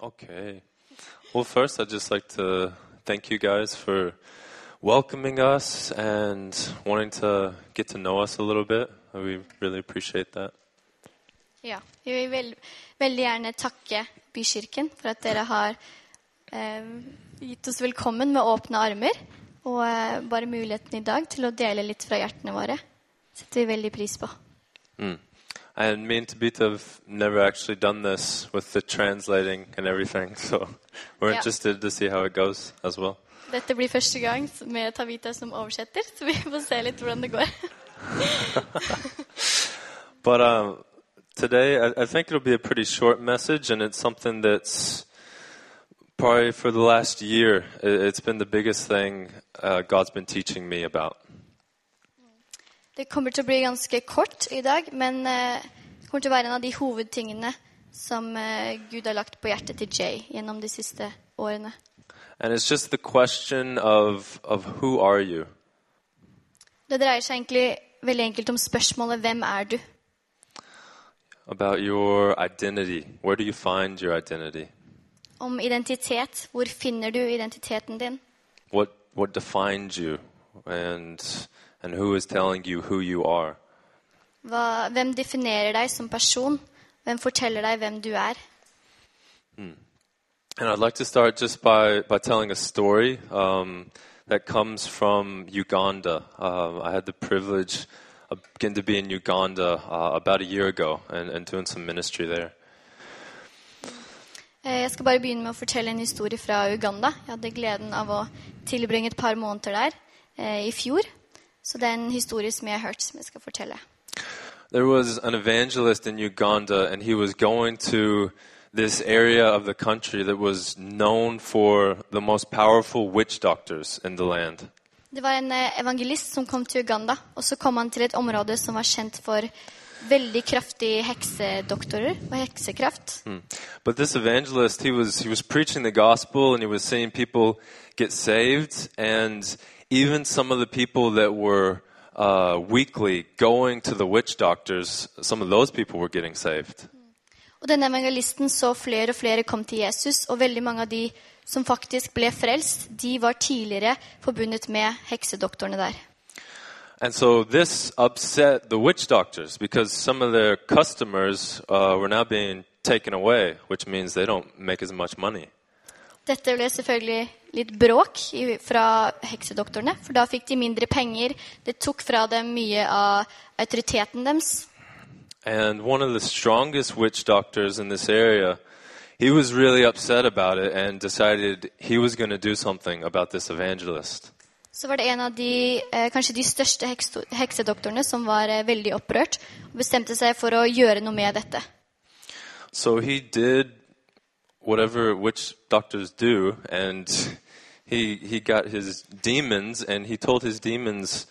Okay. Well, first, I'd just like to thank you guys for welcoming us and wanting to get to know us a little bit. We really appreciate that. Ja, vi vil veld, veldig gjerne takke Bykirken for at dere har eh, gitt oss velkommen med åpne armer. Og eh, bare muligheten i dag til å dele litt fra hjertene våre setter vi veldig pris på. Mm. And me and Tabitha have never actually done this with the translating and everything, so we're Yeah. interested to see how it goes as well. Dette blir første gang med Tavita som oversetter, så vi får se litt hvordan det går. But uh, today, I, I think it'll be a pretty short message, and it's something that's probably for the last year, it, it's been the biggest thing uh, God's been teaching me about. Det kommer til å bli ganske kort i dag, men eh, det kommer til å være en av de hovedtingene som eh, Gud har lagt på hjertet til Jay gjennom de siste årene. And it's just the question of, of who are you? Det dreier seg egentlig veldig enkelt om spørsmålet 'Hvem er du?' About your identity. Where do you find your identity? Om identitet. Hvor finner du identiteten din? What, what defines you? And, and who is telling you who you are? Hva, hvem definerer deg som person? Hvem forteller deg hvem du er? And I'd like to start just by, by telling a story um, that comes from Uganda. Um, I had the privilege of getting to be in Uganda uh, about a year ago and, and doing some ministry there. Eh, Jeg skal bare begynne med å fortelle en historie fra Uganda. Jeg hadde gleden av å tilbringe et par måneder der eh, i fjor. Så det er en historie som jeg har hørt, som jeg skal fortelle. There was an evangelist in Uganda, and he was going to this area of the country that was known for the most powerful witch doctors in the land. Det var en eh, evangelist som kom til Uganda, og så kom han til et område som var kjent for veldig kraftige heksedoktorer og heksekraft. Hmm. But this evangelist, he was he was preaching the gospel and he was seeing people get saved, and even some of the people that were uh, weekly going to the witch doctors, some of those people were getting saved. Og denne evangelisten så flere og flere kom til Jesus, og veldig mange av de som faktisk ble frelst, de var tidligere forbundet med heksedoktorene der. And so this upset the witch doctors because some of their customers uh, were now being taken away, which means they don't make as much money. Dette ble selvfølgelig litt bråk fra heksedoktorene, for da fikk de mindre penger. Det tok fra dem mye av autoriteten deres. And one of the strongest witch doctors in this area, he was really upset about it and decided he was going to do something about this evangelist. Så var det en av de, eh, kanskje de største heksedoktorene som var eh, veldig opprørt og bestemte seg for å gjøre noe med dette. So he did whatever witch doctors do, and he he got his demons, and he told his demons,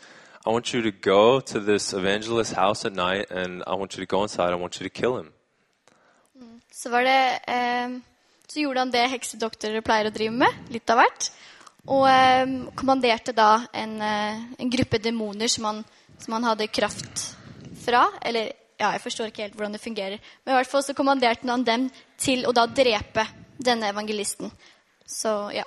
"I want you to go to this evangelist's house at night, and I want you to go inside. I want you to kill him." Så var det eh, Så gjorde han det heksedoktorer pleier å drive med, litt av hvert. Og eh, kommanderte da en, eh, en gruppe demoner som han, som han hadde kraft fra. Eller ja, jeg forstår ikke helt hvordan det fungerer. Men i hvert fall så kommanderte han dem til å da drepe denne evangelisten. Så ja.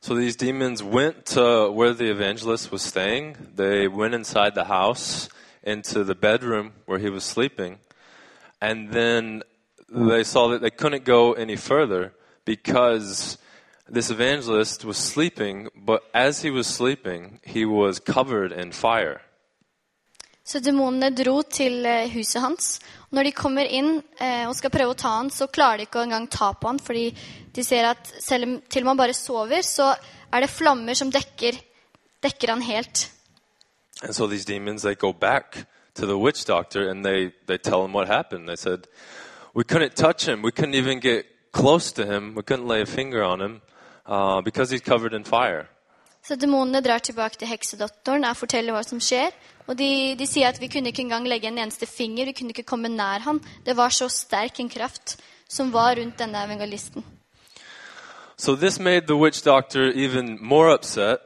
So these demons went to where the evangelist was staying. They went inside the house into the bedroom where he was sleeping. And then they saw that they couldn't go any further because this evangelist was sleeping, but as he was sleeping, he was covered in fire. Så demonene dro til eh, huset hans. Og når de kommer inn eh, og skal prøve å ta han, så klarer de ikke engang ta på han, fordi de ser at selv om til og med han bare sover, så er det flammer som dekker, dekker han helt. And so these demons, they go back to the witch doctor and they, they tell him what happened. They said, We couldn't touch him. We couldn't even get close to him. We couldn't lay a finger on him uh, because he's covered in fire. Så demonene drar tilbake til og forteller hva som skjer. Og de, de sier at vi kunne ikke engang legge en eneste finger, vi kunne ikke komme nær han. Det var så sterk en kraft som var rundt denne evangelisten. So this made the witch doctor even more upset,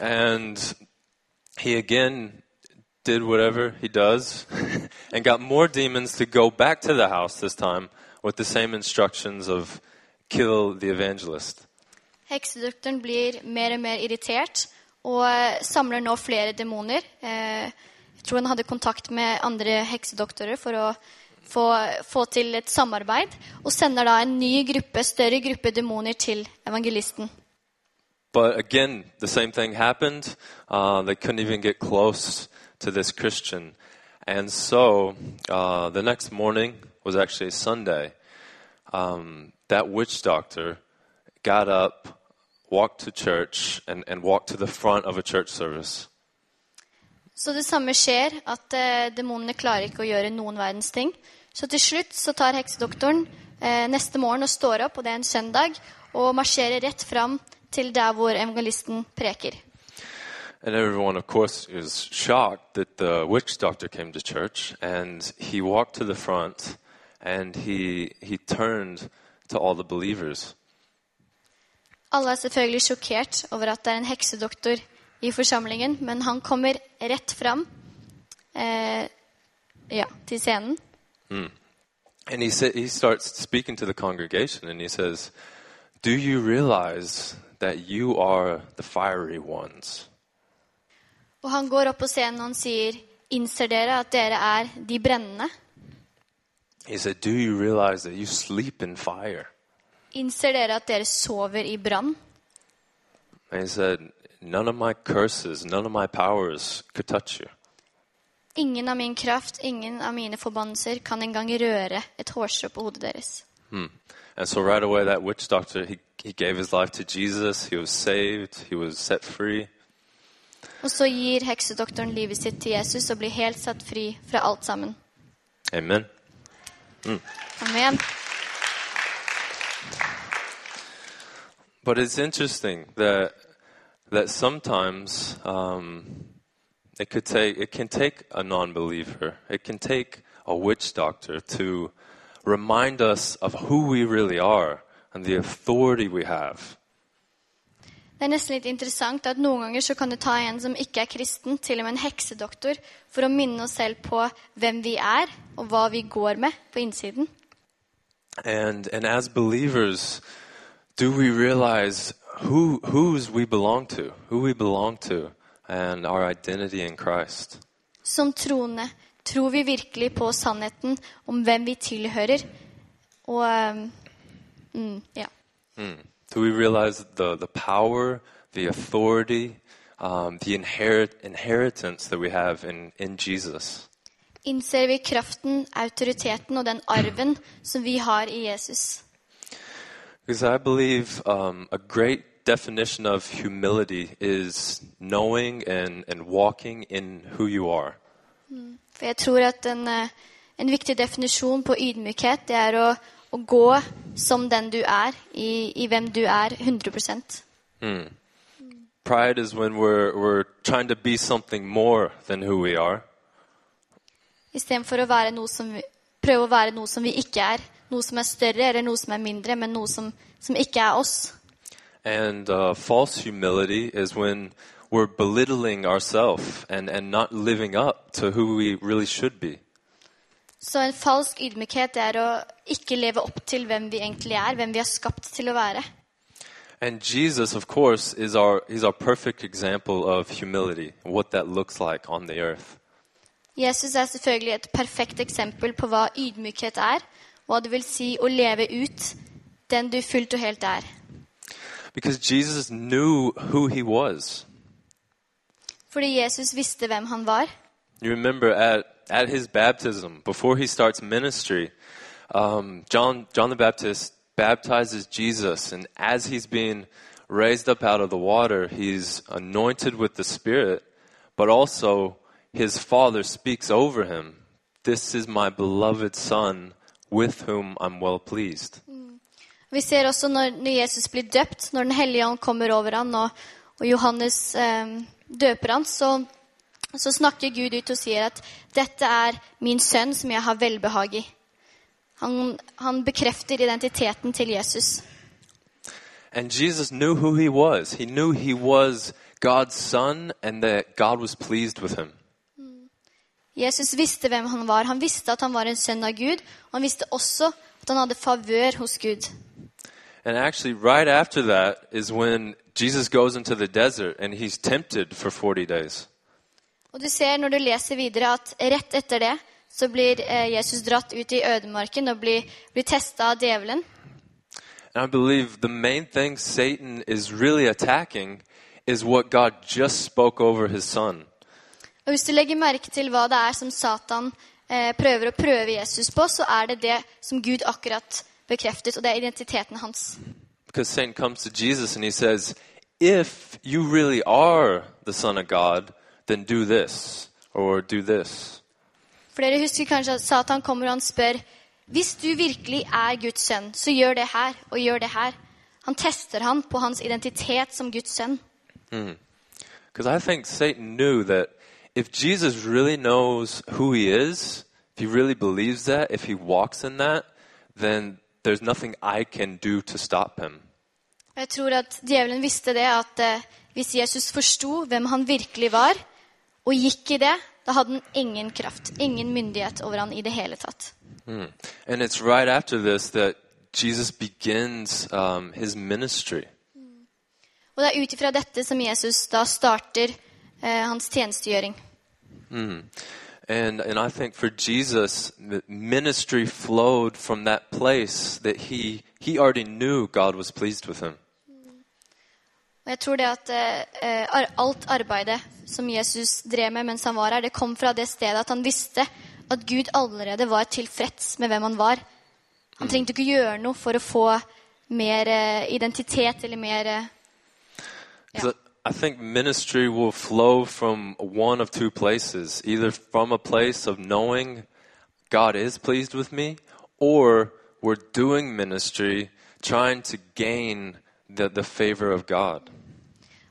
and he again did whatever he does and got more demons to go back to the house this time with the same instructions of kill the evangelist. Heksedoktoren blir mer og mer irritert og samler nå flere demoner. Eh, Jeg tror han hadde kontakt med andre heksedoktorer for å få, få til et samarbeid, og sender da en ny gruppe, større gruppe demoner til evangelisten. But again, the same thing happened. Uh, they couldn't even get close to this Christian. And so uh, the next morning was actually Sunday. Um, that witch doctor got up, walked to church, and, and walked to the front of a church service. Så det samme skjer, at eh, demonene klarer ikke å gjøre noen verdens ting. Så til slutt så tar heksedoktoren eh, neste morgen og står opp, og det er en søndag, og marsjerer rett fram til der hvor evangelisten preker. And everyone, of course, is shocked that the witch doctor came to church, and he walked to the front, and he he turned to all the believers, Alle er selvfølgelig sjokkert over at det er en heksedoktor i forsamlingen, men han kommer rett fram eh, ja, til scenen. and he sa- he starts speaking to the congregation, and he says, "Do you realize that you are the fiery ones?" Og han går opp på scenen og han sier, innser dere at dere er de brennende? He said, "Do you realize that you sleep in fire?" Innser dere at dere sover i brann? Said, "None of my curses, none of my powers could touch you." Ingen av min kraft, ingen av mine forbannelser kan engang røre et hårstrå på hodet deres. Hmm. And so right away, that witch doctor, he, he gave his life to Jesus. He was saved. He was set free. Og så gir heksedoktoren livet sitt til Jesus og blir helt satt fri fra alt sammen. Amen. Amen. But it's interesting that that sometimes um, it could take it can take a non-believer, it can take a witch doctor to remind us of who we really are and the authority we have. Det er nesten litt interessant at noen ganger så kan det ta en som ikke er kristen, til og med en heksedoktor, for å minne oss selv på hvem vi er, og hva vi går med på innsiden. And and as believers, do we realize who whose we belong to, who we belong to, and our identity in Christ? Som troende tror vi virkelig på sannheten om hvem vi tilhører. Og um, mm, ja. Do we realize the, the power, the authority, um, the inherit, inheritance that we have in, in Jesus? Innser vi kraften, autoriteten og den arven som vi har i Jesus? Because I believe um, a great definition of humility is knowing and, and walking in who you are. For jeg tror at en, eh, en viktig definisjon på ydmykhet, det er å, å gå som den du er, i, i hvem du er 100 Pride is when we're, we're trying to be something more than who we are. Istedenfor å være noe som, vi- prøve å være noe som vi ikke er. Noe som er større eller noe som er mindre, men noe som, som ikke er oss. And uh, false humility is when we're belittling ourselves and, and not living up to who we really should be. Så en falsk ydmykhet er å ikke leve opp til hvem vi egentlig er, hvem vi er skapt til å være. And Jesus, of course, is our, he's our perfect example of humility, what that looks like on the earth. Jesus er selvfølgelig et perfekt eksempel på hva ydmykhet er, hva det vil si å leve ut den du fullt og helt er. Because Jesus knew who he was. Fordi Jesus visste hvem han var. You remember at, at his baptism, before he starts ministry, um, John, John the Baptist baptizes Jesus, and as he's being raised up out of the water, he's anointed with the Spirit, but also his Father speaks over him This is my beloved Son, with whom I'm well pleased. Vi ser også når, når Jesus blir døpt, når Den hellige ånd kommer over han, og, og Johannes eh, døper han, så, så snakker Gud ut og sier at 'dette er min sønn som jeg har velbehag i'. Han, han bekrefter identiteten til Jesus. And Jesus knew who he was. He knew he was God's Son and that God was pleased with him. Jesus visste hvem han var. Han visste at han var en sønn av Gud. Og han visste også at han hadde favør hos Gud. And actually, right after that is when Jesus goes into the desert and he's tempted for 40 days. Og du ser når du leser videre at rett etter det så blir eh, Jesus dratt ut i ødemarken og blir, blir testa av djevelen. And I believe the main thing Satan is really attacking is what God just spoke over his son. Og hvis du legger merke til hva det er som Satan eh, prøver å prøve Jesus på, så er det det som Gud akkurat bekreftet, og det er identiteten hans. Because Satan comes to Jesus and he says, If you really are the Son of God, then do this or do this. For dere husker kanskje at Satan kommer og han spør hvis du virkelig er Guds sønn, så gjør det her og gjør det her. Han tester han på hans identitet som Guds sønn. Because I think Satan knew that if Jesus really knows who he is, if he really believes that, if he walks in that, then there's nothing I can do to stop him. Jeg tror at djevelen visste det, at eh, hvis Jesus forsto hvem han virkelig var, og gikk i det, da hadde han ingen kraft, ingen myndighet over han i det hele tatt. Mm. And it's right after this that Jesus begins um, his ministry. Og det er ut ifra dette som Jesus da starter hans tjenestegjøring. And, and I think for Jesus, ministry flowed from that place that he, he already knew God was pleased with him. Og jeg tror det at eh, alt arbeidet som Jesus drev med mens han var her, det kom fra det stedet at han visste at Gud allerede var tilfreds med hvem han var. Han trengte ikke gjøre noe for å få mer eh, identitet eller mer eh, 'Cause I think ministry will flow from one of two places either from a place of knowing God is pleased with me, or we're doing ministry trying to gain the, the favor of God.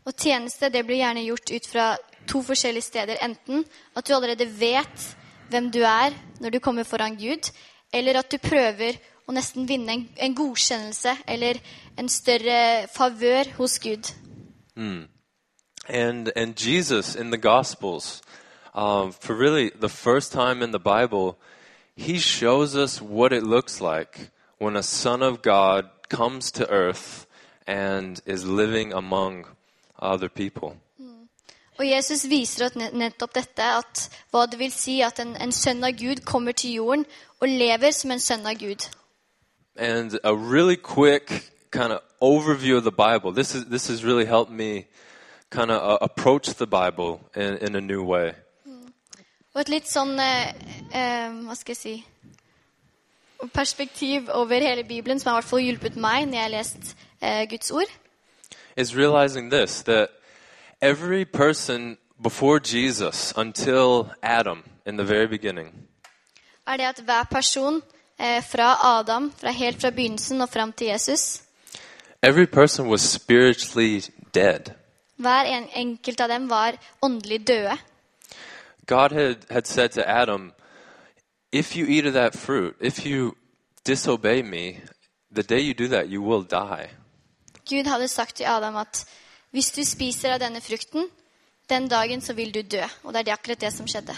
Og tjeneste det blir gjerne gjort ut fra to forskjellige steder. Enten at du allerede vet hvem du er når du kommer foran Gud, eller at du prøver å nesten vinne en, en godkjennelse eller en større favør hos Gud. And, and Jesus in the Gospels, um, for really the first time in the Bible, he shows us what it looks like when a son of God comes to earth and is living among other people. Og Jesus viser net- nettopp dette, at hva det vil si at en, en sønn av Gud kommer til jorden og lever som en sønn av Gud. And a really quick kind of overview of the Bible. This is this has really helped me kind of uh, approach the Bible in, in a new way. Og et litt sånn eh, Hva skal jeg si Perspektiv over hele Bibelen, som har i hvert fall hjulpet meg når jeg har lest eh, Guds ord. is realizing this that every person before Jesus until Adam in the very beginning, er det at hver person fra Adam, fra helt fra begynnelsen og fram til Jesus every person was spiritually dead. Hver en, enkelt av dem var åndelig døde. God had, had said to Adam, If you eat of that fruit, if you disobey me, the day you do that, you will die. Gud hadde sagt til Adam at hvis du spiser av denne frukten, den dagen så vil du dø. Og det er det akkurat det som skjedde.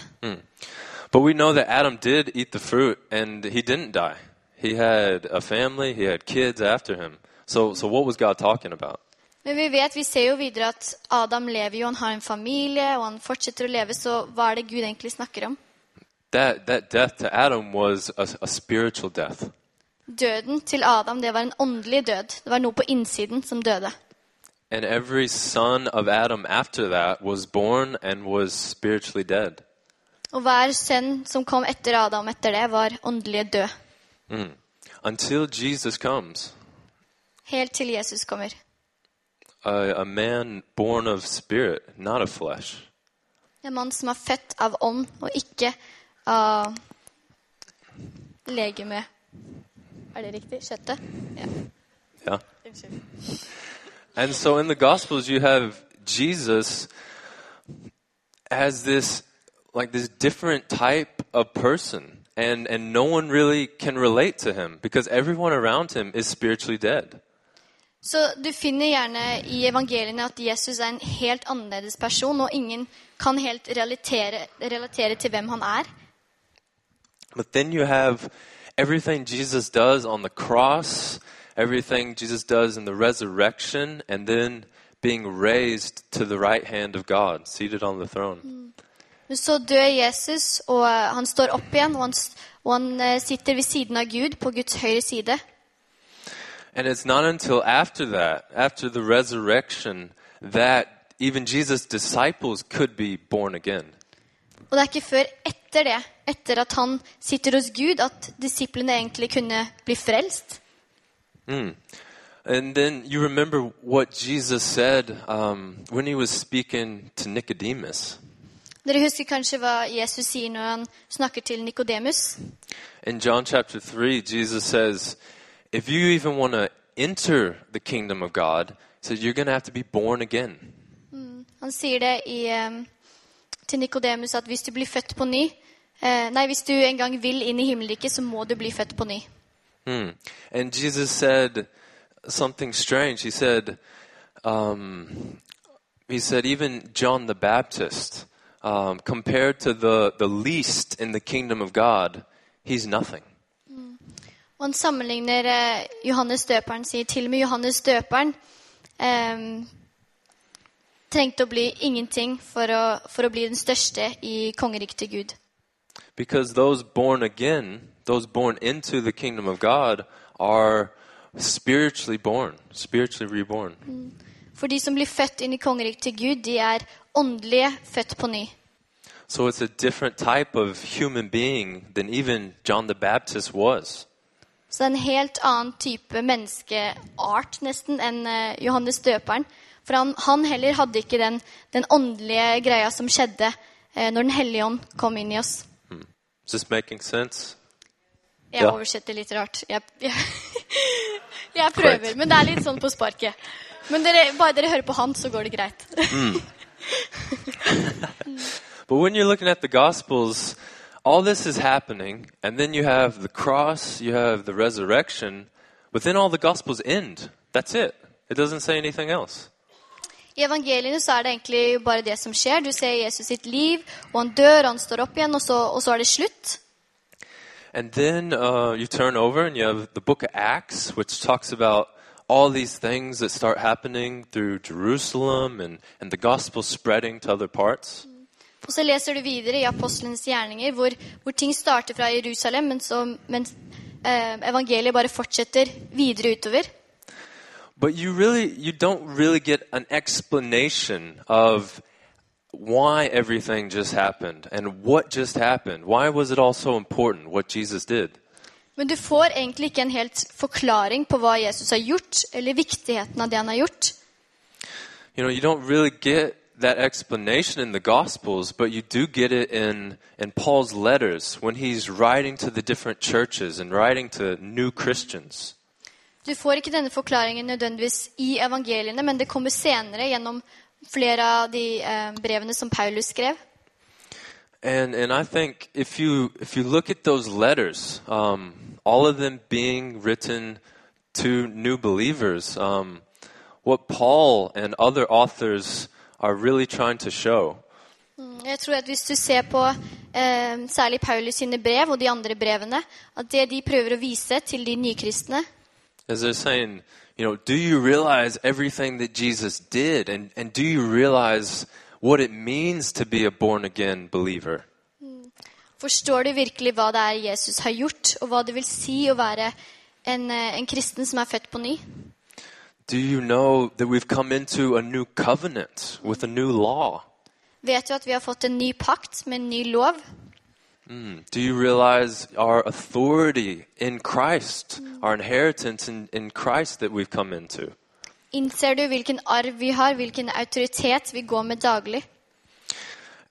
But we know that Adam did eat the fruit and he didn't die. He had a family, he had kids after him. So, so what was God talking about? Men vi vet, vi ser jo videre at Adam lever jo, han har en familie, og han fortsetter å leve, så hva er det Gud egentlig snakker om? That, that death to Adam was a, a spiritual death. Døden til Adam, det var en åndelig død. Det var noe på innsiden som døde. And every son of Adam after that was born and was spiritually dead. Og hver sønn som kom etter Adam etter det, var åndelig død. Until Jesus comes, Helt til Jesus kommer. A, a man born of spirit, not of flesh. En mann som er født av ånd, og ikke av legeme. Er det riktig? Kjøttet? Ja. Yeah. Unnskyld. And so in the Gospels, you have Jesus as this, like this different type of person. And, and no one really can relate to him because everyone around him is spiritually dead. Så du finner gjerne i evangeliene at Jesus er en helt annerledes person, og ingen kan helt relatere, relatere til hvem han er. But then you have everything Jesus does on the cross everything Jesus does in the resurrection, and then being raised to the right hand of God, seated on the throne. Men så dør Jesus, og eh, han står opp igjen, og han, og han eh, sitter ved siden av Gud på Guds høyre side. And it's not until after that, after the resurrection, that even Jesus' disciples could be born again. Og det er ikke før etter det, etter at han sitter hos Gud, at disiplene egentlig kunne bli frelst. And then you remember what Jesus said um, when he was speaking to Nicodemus. Dere husker kanskje hva Jesus sier når han snakker til Nikodemus? In John chapter 3, Jesus says, If you even want to enter the kingdom of God, says, you're going to have to be born again. Han sier det i, eh, til Nikodemus at hvis du blir født på ny eh, Nei, hvis du en gang vil inn i himmelriket, så må du bli født på ny. Hmm. And Jesus said something strange. He said, um, he said, even John the Baptist, um, compared to the, the least in the kingdom of God, he's nothing. Og han sammenligner eh, Johannes døperen, sier til og med Johannes døperen eh, trengte å bli ingenting for å, for å bli den største i kongeriket til Gud. Because those born again, those born into the kingdom of God, are spiritually born, spiritually reborn. For de som blir født inn i kongeriket til Gud, de er åndelige født på ny. So it's a different type of human being than even John the Baptist was. Så det er en helt annen type menneskeart nesten enn eh, Johannes døperen. For han, han heller hadde ikke den, den åndelige greia som skjedde eh, når Den hellige ånd kom inn i oss. Is this making sense? Jeg Ja. oversetter litt rart. Jeg, jeg, jeg prøver, men det er litt sånn på sparket. Men dere, bare dere hører på han, så går det greit. But when you're looking at the Gospels, all this is happening, and then you have the cross, you have the resurrection, but then all the Gospels end. That's it. It doesn't say anything else. I evangeliene så er det egentlig bare det som skjer. Du ser Jesus sitt liv, og han dør, og han står opp igjen, og så, og så er det slutt. And then uh, you turn over and you have the book of Acts, which talks about all these things that start happening through Jerusalem and, and the gospel spreading to other parts. Og så leser du videre i Apostelens gjerninger, hvor, hvor ting starter fra Jerusalem, men så, mens eh, evangeliet bare fortsetter videre utover. But you really you don't really get an explanation of why everything just happened and what just happened. Why was it all so important what Jesus did? Men du får egentlig ikke en helt forklaring på hva Jesus har gjort, eller viktigheten av det han har gjort. You know, you don't really get that explanation in the gospels, but you do get it in in Paul's letters when he's writing to the different churches and writing to new Christians. Du får ikke denne forklaringen nødvendigvis i evangeliene, men det kommer senere gjennom flere av de eh, brevene som Paulus skrev. And and I think if you if you look at those letters, um, all of them being written to new believers, um, what Paul and other authors are really trying to show Mm, Jeg tror at Hvis du ser på eh, særlig Paulus sine brev og de andre brevene, at det de prøver å vise til de nykristne, saying, you know, do you realize everything that Jesus did, and and do you realize what it means to be a born again believer? forstår du virkelig hva det er Jesus har gjort, og hva det vil si å være en, eh, en kristen som er født på ny? Do you know that we've come into a new covenant with a new law? Vet du at vi har fått en ny pakt med en ny lov? Do you realize our authority in Christ, our inheritance in, in Christ that we've come into? Innser du hvilken arv vi har, hvilken autoritet vi går med daglig?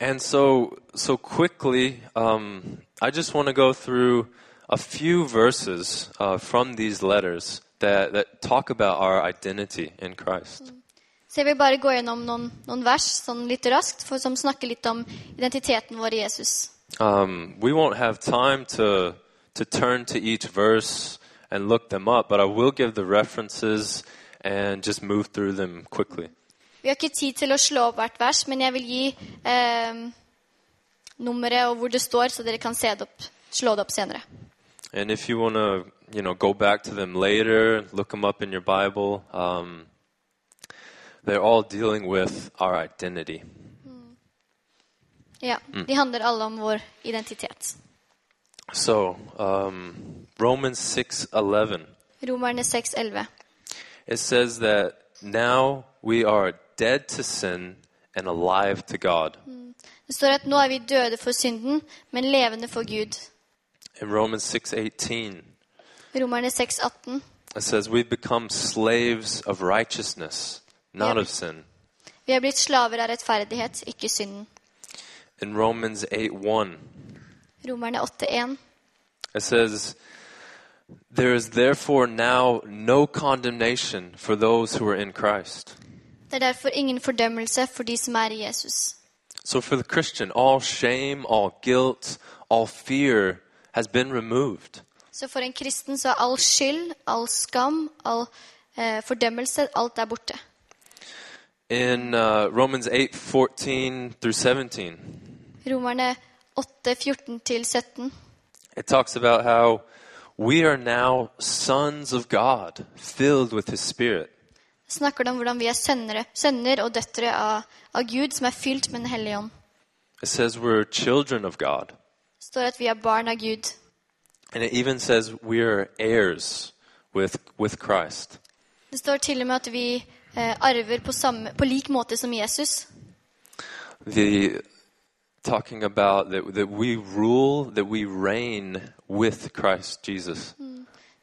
And so, so quickly, um, I just want to go through a few verses uh, from these letters that, that talk about our identity in Christ. Så jeg vil bare gå gjennom noen, noen vers sånn litt raskt, for, som snakker litt om identiteten vår i Jesus. Um, we won't have time to, to turn to each verse and look them up, but I will give the references and just move through them quickly. Vi har ikke tid til å slå opp hvert vers, men jeg vil gi eh, nummeret og hvor det står, så dere kan det opp, slå det opp senere. And if you want to, you know, go back to them later, look them up in your Bible, um, they're all dealing with our identity. Ja, De handler alle om vår identitet. So, um, Romans 6:11 Romerne 6,11. it says that now we are dead to sin and alive to God. Det står at nå er vi døde for synden, men levende for Gud. In Romans 6:18 Romerne 6,18. it says we've become slaves of righteousness, not of sin. Vi er blitt slaver av rettferdighet, ikke synden. In Romans 8:1 Romerne 8,1. It says, There is therefore now no condemnation for those who are in Christ. Det er derfor ingen fordømmelse for de som er i Jesus. So for the Christian, all shame, all guilt, all fear has been removed. Så for en kristen så er all skyld, all skam, all eh, fordømmelse, alt er borte. In uh, Romans 8 14 through 17, Romerne 8, 14-17. it talks about how we are now sons of God, filled with His Spirit. snakker det om hvordan vi er sønnere, sønner og døtre av, av Gud, som er fylt med Den hellige ånd. It says we're children of God. Står at vi er barn av Gud. And it even says we are heirs with, with Christ. Det står til og med at vi eh, arver på, samme, på lik måte som Jesus. the talking about that, that we rule, that we reign with Christ Jesus.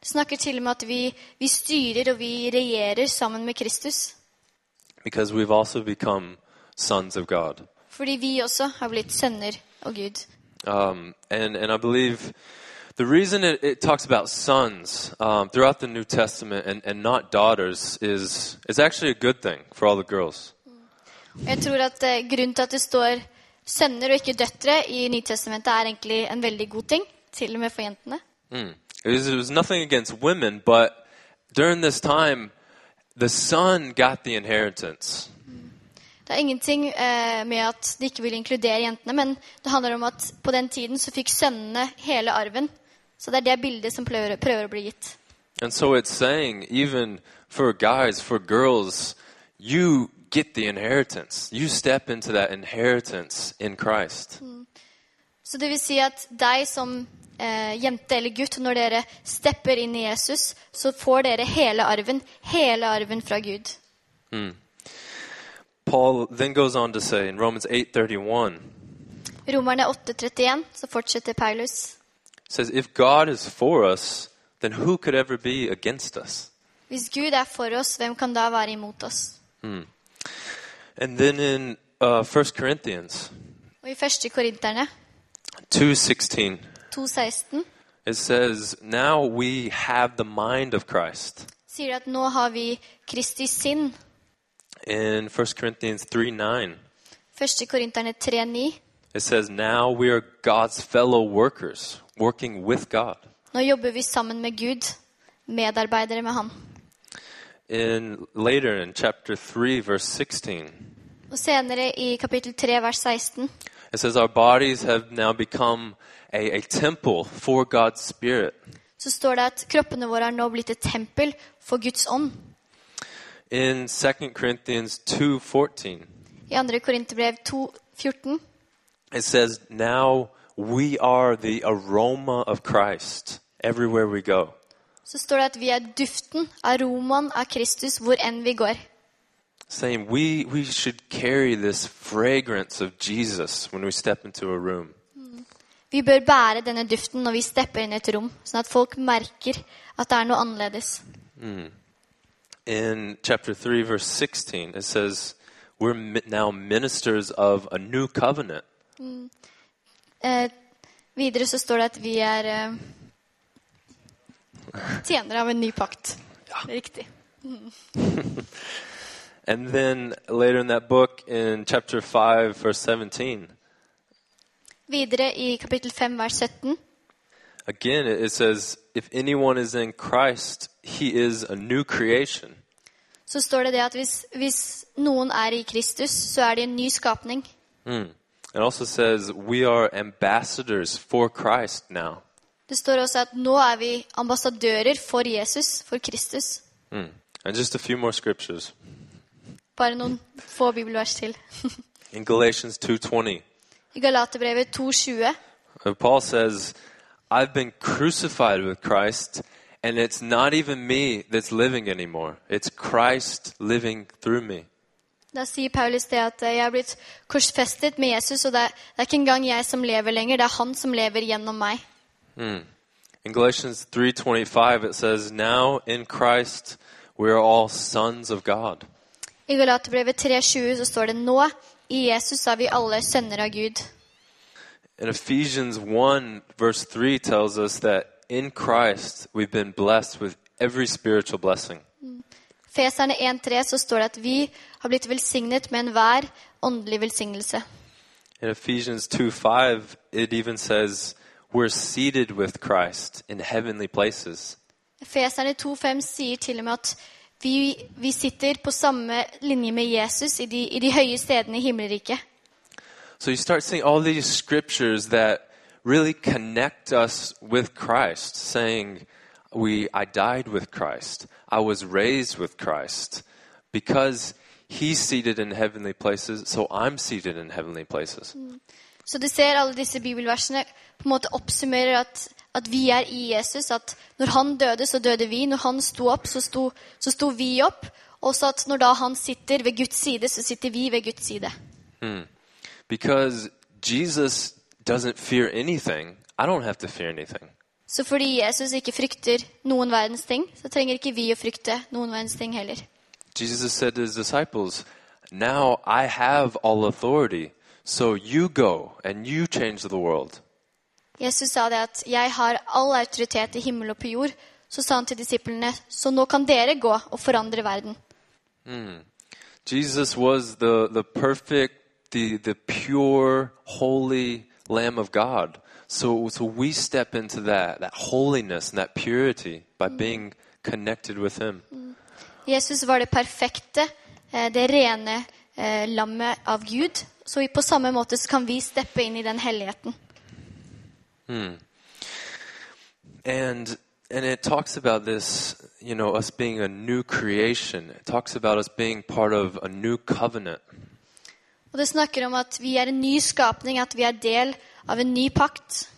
Det snakker til og med at vi, vi styrer og vi regjerer sammen med Kristus. Because we've also become sons of God. Fordi vi også har blitt sønner av Gud. Um, and, and I believe the reason it, it talks about sons um, throughout the New Testament and, and not daughters is, is actually a good thing for all the girls. Jeg tror at eh, Grunnen til at det står sønner og ikke døtre i Nytestamentet, er egentlig en veldig god ting. Til og med for jentene. Mm. It, was, it was nothing against women, but during this time, the son got the inheritance. Det er ingenting eh, med at de ikke vil inkludere jentene, men det handler om at på den tiden så fikk sønnene hele arven. Så det er det bildet som prøver, prøver å bli gitt. And so it's saying, even for guys, for girls, you get the inheritance. You step into that inheritance in Christ. Så det vil si at deg som eh, jente eller gutt, når dere stepper inn i Jesus, så får dere hele arven. Hele arven fra Gud. Paul then goes on to say in Romans 8:31, Romerne 8,31 så fortsetter Paulus. says, "If God is for us, then who could ever be against us?" Hvis Gud er for oss, hvem kan da være imot oss? And then in uh, 1 Corinthians Og i 1. Korinterne 2:16, 2,16 it says, "Now we have the mind of Christ." sier at nå har vi Kristi sinn. In 1 Corinthians 3:9, 1. Korinterne 3,9. it says, "Now we are God's fellow workers, working with God." Nå jobber vi sammen med Gud, medarbeidere med Han. In later in chapter 3 verse 16 Og senere i kapittel 3, vers 16, it says our bodies have now become a, a temple for God's spirit. så står det at kroppene våre er nå blitt et tempel for Guds ånd. In 2 Corinthians 2:14 I 2. Korinterbrev 2, 14, it says now we are the aroma of Christ everywhere we go. så står det at vi er duften, aromaen av Kristus hvor enn vi går. Saying we we should carry this fragrance of Jesus when we step into a room. Vi bør bære denne duften når vi stepper inn i et rom, sånn at folk merker at det er noe annerledes. In chapter 3 verse 16 it says we're now ministers of a new covenant. Eh, videre så står det at vi er eh, tjenere av en ny pakt. Riktig. And then later in that book, in chapter 5, verse 17, Videre i kapittel 5, vers 17, again it says, If anyone is in Christ, he is a new creation. så står det det at hvis, hvis noen er i Kristus, så er de en ny skapning. Mm. It also says, We are ambassadors for Christ now. Det står også at nå er vi ambassadører for Jesus, for Kristus. Hmm. And just a few more scriptures. Bare noen få bibelvers til. In Galatians 2:20, I Galaterbrevet 2,20 uh, Paul says, "I've been crucified with Christ, and it's not even me that's living anymore. It's Christ living through me." Da sier Paulus det at eh, jeg er blitt korsfestet med Jesus, og det er, det er ikke engang jeg som lever lenger, det er han som lever gjennom meg. I In Galatians 3:25 it says, "Now in Christ we are all sons of God." I Galaterbrevet 3,20 så står det nå i Jesus er vi alle sønner av Gud. And Ephesians 1 verse 3 tells us that in Christ we've been blessed with every spiritual blessing. Feserne 1,3 så står det at vi har blitt velsignet med enhver åndelig velsignelse. In Ephesians 2:5 it even says we're seated with Christ in heavenly places. Efeserne 2,5 sier til og med at vi, vi sitter på samme linje med Jesus i de, i de høye stedene i himmelriket. So you start seeing all these scriptures that really connect us with Christ, saying, we, I died with Christ. I was raised with Christ. Because he's seated in heavenly places, so I'm seated in heavenly places. Så du ser alle disse bibelversene på en måte oppsummerer at, at vi er i Jesus. At når han døde, så døde vi. Når han sto opp, så sto, så sto vi opp. Også at når da han sitter ved Guds side, så sitter vi ved Guds side. Because Jesus doesn't fear anything, I don't have to fear anything. Så fordi Jesus ikke frykter noen verdens ting, så trenger ikke vi å frykte noen verdens ting heller. Jesus said to his disciples, Now I have all authority, so you go and you change the world. Jesus sa det at 'jeg har all autoritet i himmel og på jord'. Så sa han til disiplene 'så nå kan dere gå og forandre verden'. Jesus was the, the perfect, the, the pure, holy Lamb of God. So, so we step into that, that holiness and that purity by being connected with Him. Jesus var det perfekte, eh, det rene eh, lammet av Gud. Så på samme måte så kan vi steppe inn i den helligheten. And, and it talks about this, you know, us being a new creation. It talks about us being part of a new covenant. Og det snakker om at vi er en ny skapning, at vi er del av en ny pakt.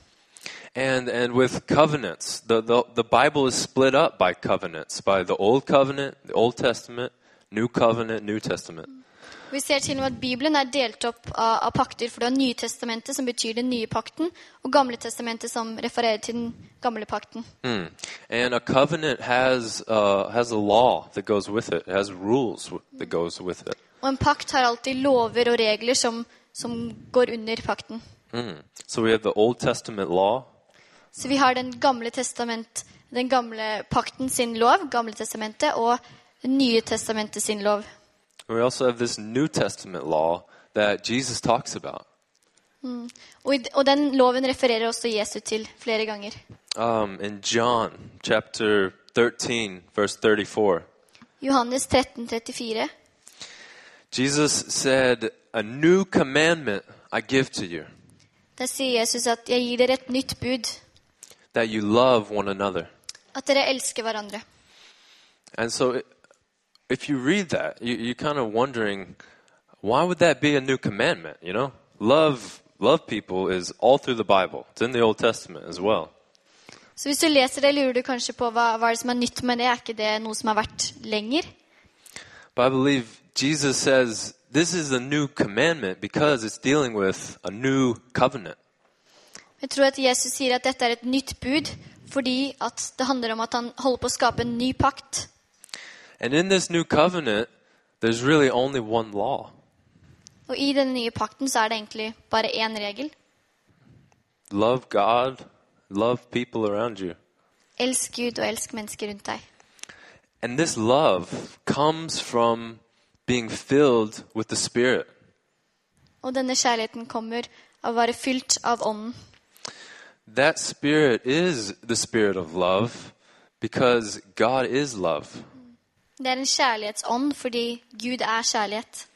And, and with covenants, the, the, the Bible is split up by covenants, by the Old Covenant, the Old Testament, New Covenant, New Testament. Vi ser til og med at Bibelen er delt opp av, av pakter, for du har Nytestamentet, som betyr den nye pakten, og Gamle testamentet, som refererer til den gamle pakten. Hmm. And a covenant has, uh, has a law that goes with it. It has rules that goes with it. Og en pakt har alltid lover og regler som, som går under pakten. Mm. So we have the Old Testament law, Så vi har den gamle testament, den gamle pakten sin lov, Gamle testamentet, og det nye testamentet sin lov. We also have this New Testament law that Jesus talks about. Og, i- og den loven refererer også Jesu til flere ganger. Um, in John chapter 13, verse 34, Johannes 13, 34. Jesus said, A new commandment I give to you, Der sier Jesus at 'jeg gir dere et nytt bud', that you love one another. at dere elsker hverandre. And so, i- if you read that, you, you're kind of wondering, why would that be a new commandment? You know, love, love people is all through the Bible. It's in the Old Testament as well. Så hvis du leser det, lurer du kanskje på hva, hva er det som er nytt med det. Er ikke det noe som har vært lenger? But I believe Jesus says this is a new commandment because it's dealing with a new covenant. Jeg tror at Jesus sier at dette er et nytt bud fordi at det handler om at han holder på å skape en ny pakt. And in this new covenant, there's really only one law Og i denne nye pakten så er det egentlig bare én regel. love God, love people around you. Elsk Gud og elsk mennesker rundt deg. And this love comes from being filled with the Spirit. Og denne kjærligheten kommer av å være fylt av Ånden. That Spirit is the Spirit of love because God is love. Det er en kjærlighetsånd fordi Gud er kjærlighet.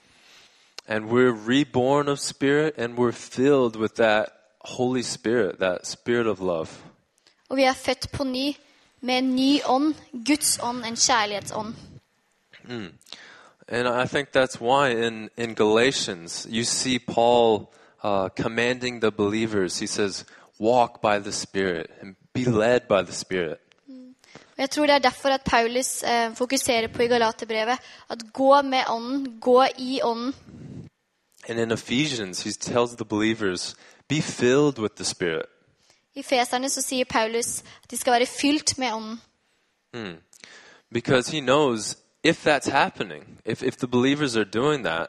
And we're reborn of Spirit and we're filled with that Holy Spirit, that Spirit of love. Og vi er født på ny med en ny ånd, Guds ånd, en kjærlighetsånd. And I think that's why in, in Galatians you see Paul uh, commanding the believers. He says, Walk by the Spirit and be led by the Spirit. Og jeg tror det er derfor at Paulus eh, fokuserer på i Galaterbrevet at gå med ånden, gå i ånden. And in Ephesians, he tells the believers, Be filled with the Spirit. I Feserne så sier Paulus at de skal være fylt med ånden. Because he knows if that's happening, if, if the believers are doing that,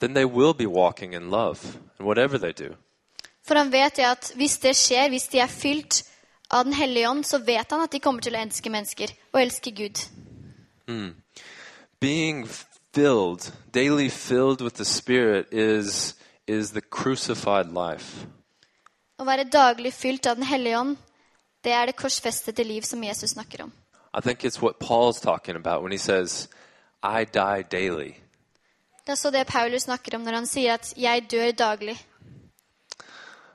then they will be walking in love whatever they do. For han vet at hvis det skjer, hvis de er fylt av Den hellige ånd, så vet han at de kommer til å elske mennesker og elske Gud. Being filled, daily filled with the Spirit, is, is the crucified life. Å være daglig fylt av Den hellige ånd, det er det korsfestede liv som Jesus snakker om. I think it's what Paul's talking about when he says, I die daily. Det er så det Paulus snakker om når han sier at 'jeg dør daglig'.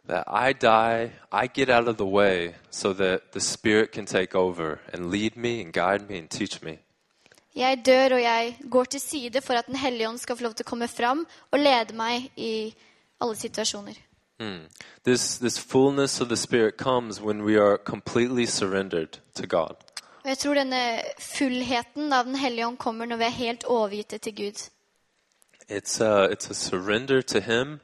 That I die, I get out of the way so that the Spirit can take over and lead me and guide me and teach me. Jeg dør, og jeg går til side for at Den hellige ånd skal få lov til å komme fram og lede meg i alle situasjoner. This, this fullness of the Spirit comes when we are completely surrendered to God. Og jeg tror denne fullheten av Den hellige ånd kommer når vi er helt overgitt til Gud. It's a, it's a surrender to Him,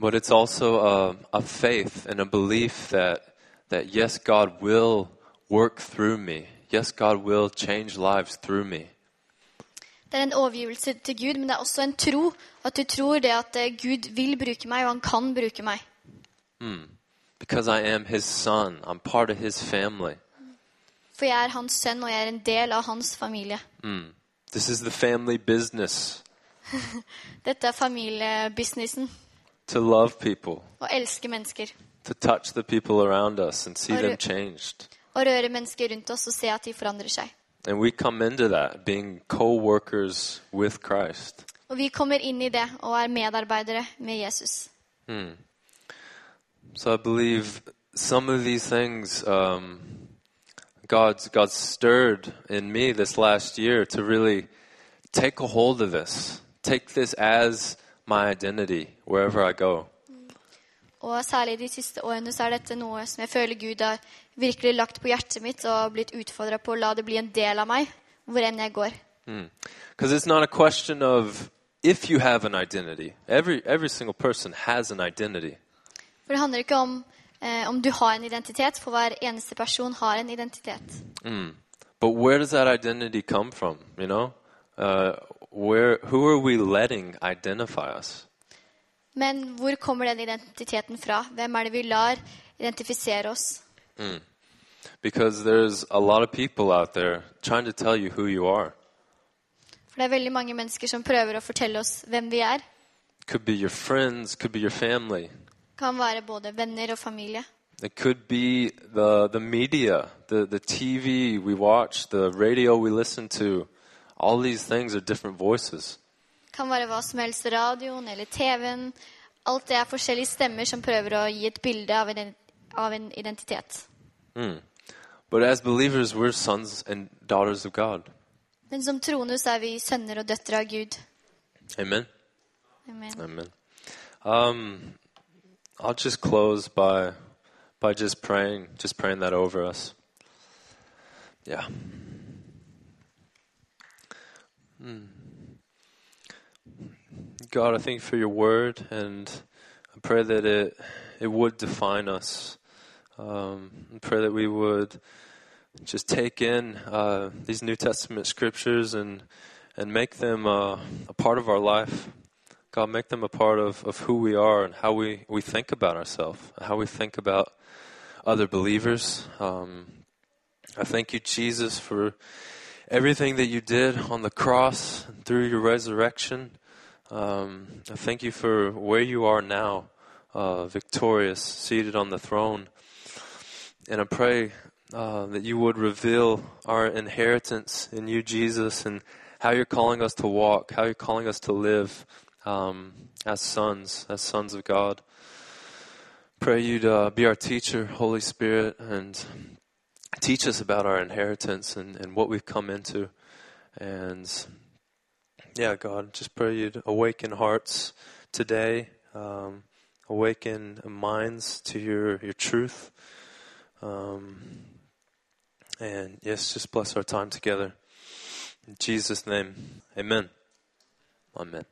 but it's also a, a faith and a belief that, that yes, God will work through me. Yes, God will change lives through me. Det er en overgivelse til Gud, men det er også en tro. At du tror det at eh, Gud vil bruke meg, og han kan bruke meg. Because I am His son, I'm part of His family. For jeg er hans sønn, og jeg er en del av hans familie. This is the family business Dette er familiebusinessen. To love people, Å elske mennesker. to touch the people around us and see them changed. Å røre mennesker rundt oss og se at de forandrer seg. And we come into that being co workers with Christ. Og vi kommer inn i det og er medarbeidere med Jesus. So I believe some of these things um, God's, God's stirred in me this last year to really take a hold of this, take this as my identity wherever I go. Og særlig de siste årene så er dette noe som jeg føler Gud har virkelig lagt på hjertet mitt og blitt utfordra på å la det bli en del av meg hvor enn jeg går. Because it's not a question of if you have an identity. Every, every single person has an identity. For det handler ikke om eh, om du har en identitet, for hver eneste person har en identitet. But where does that identity come from? You know, uh, where who are we letting identify us? Men hvor kommer den identiteten fra? Hvem er det vi lar identifisere oss? Because there's a lot of people out there trying to tell you who you are. For det er veldig mange mennesker som prøver å fortelle oss hvem vi er. Could be your friends, could be your family. Kan være både venner og familie. It could be the the media, the the TV we watch, the radio we listen to. All these things are different voices. Kan være hva som helst, radioen eller TV-en. Alt det er forskjellige stemmer som prøver å gi et bilde av en, av en identitet. But as believers, we're sons and daughters of God. Men som troende så er vi sønner og døtre av Gud. Amen. Amen. Amen. Um, I'll just close by by just praying, just praying that over us. Yeah. Hmm. God, I thank you for your word, and I pray that it it would define us. Um, I pray that we would just take in uh, these New Testament scriptures and and make them uh, a part of our life. God, make them a part of, of who we are and how we, we think about ourselves, how we think about other believers. Um, I thank you, Jesus, for everything that you did on the cross and through your resurrection. Um, I thank you for where you are now, uh, victorious, seated on the throne. And I pray uh, that you would reveal our inheritance in you, Jesus, and how you're calling us to walk, how you're calling us to live um, as sons, as sons of God. Pray you to uh, be our teacher, Holy Spirit, and teach us about our inheritance and, and what we've come into. And yeah, God, just pray you'd awaken hearts today, um, awaken minds to your, your truth. Um, and yes, just bless our time together. In Jesus' name, amen. Amen.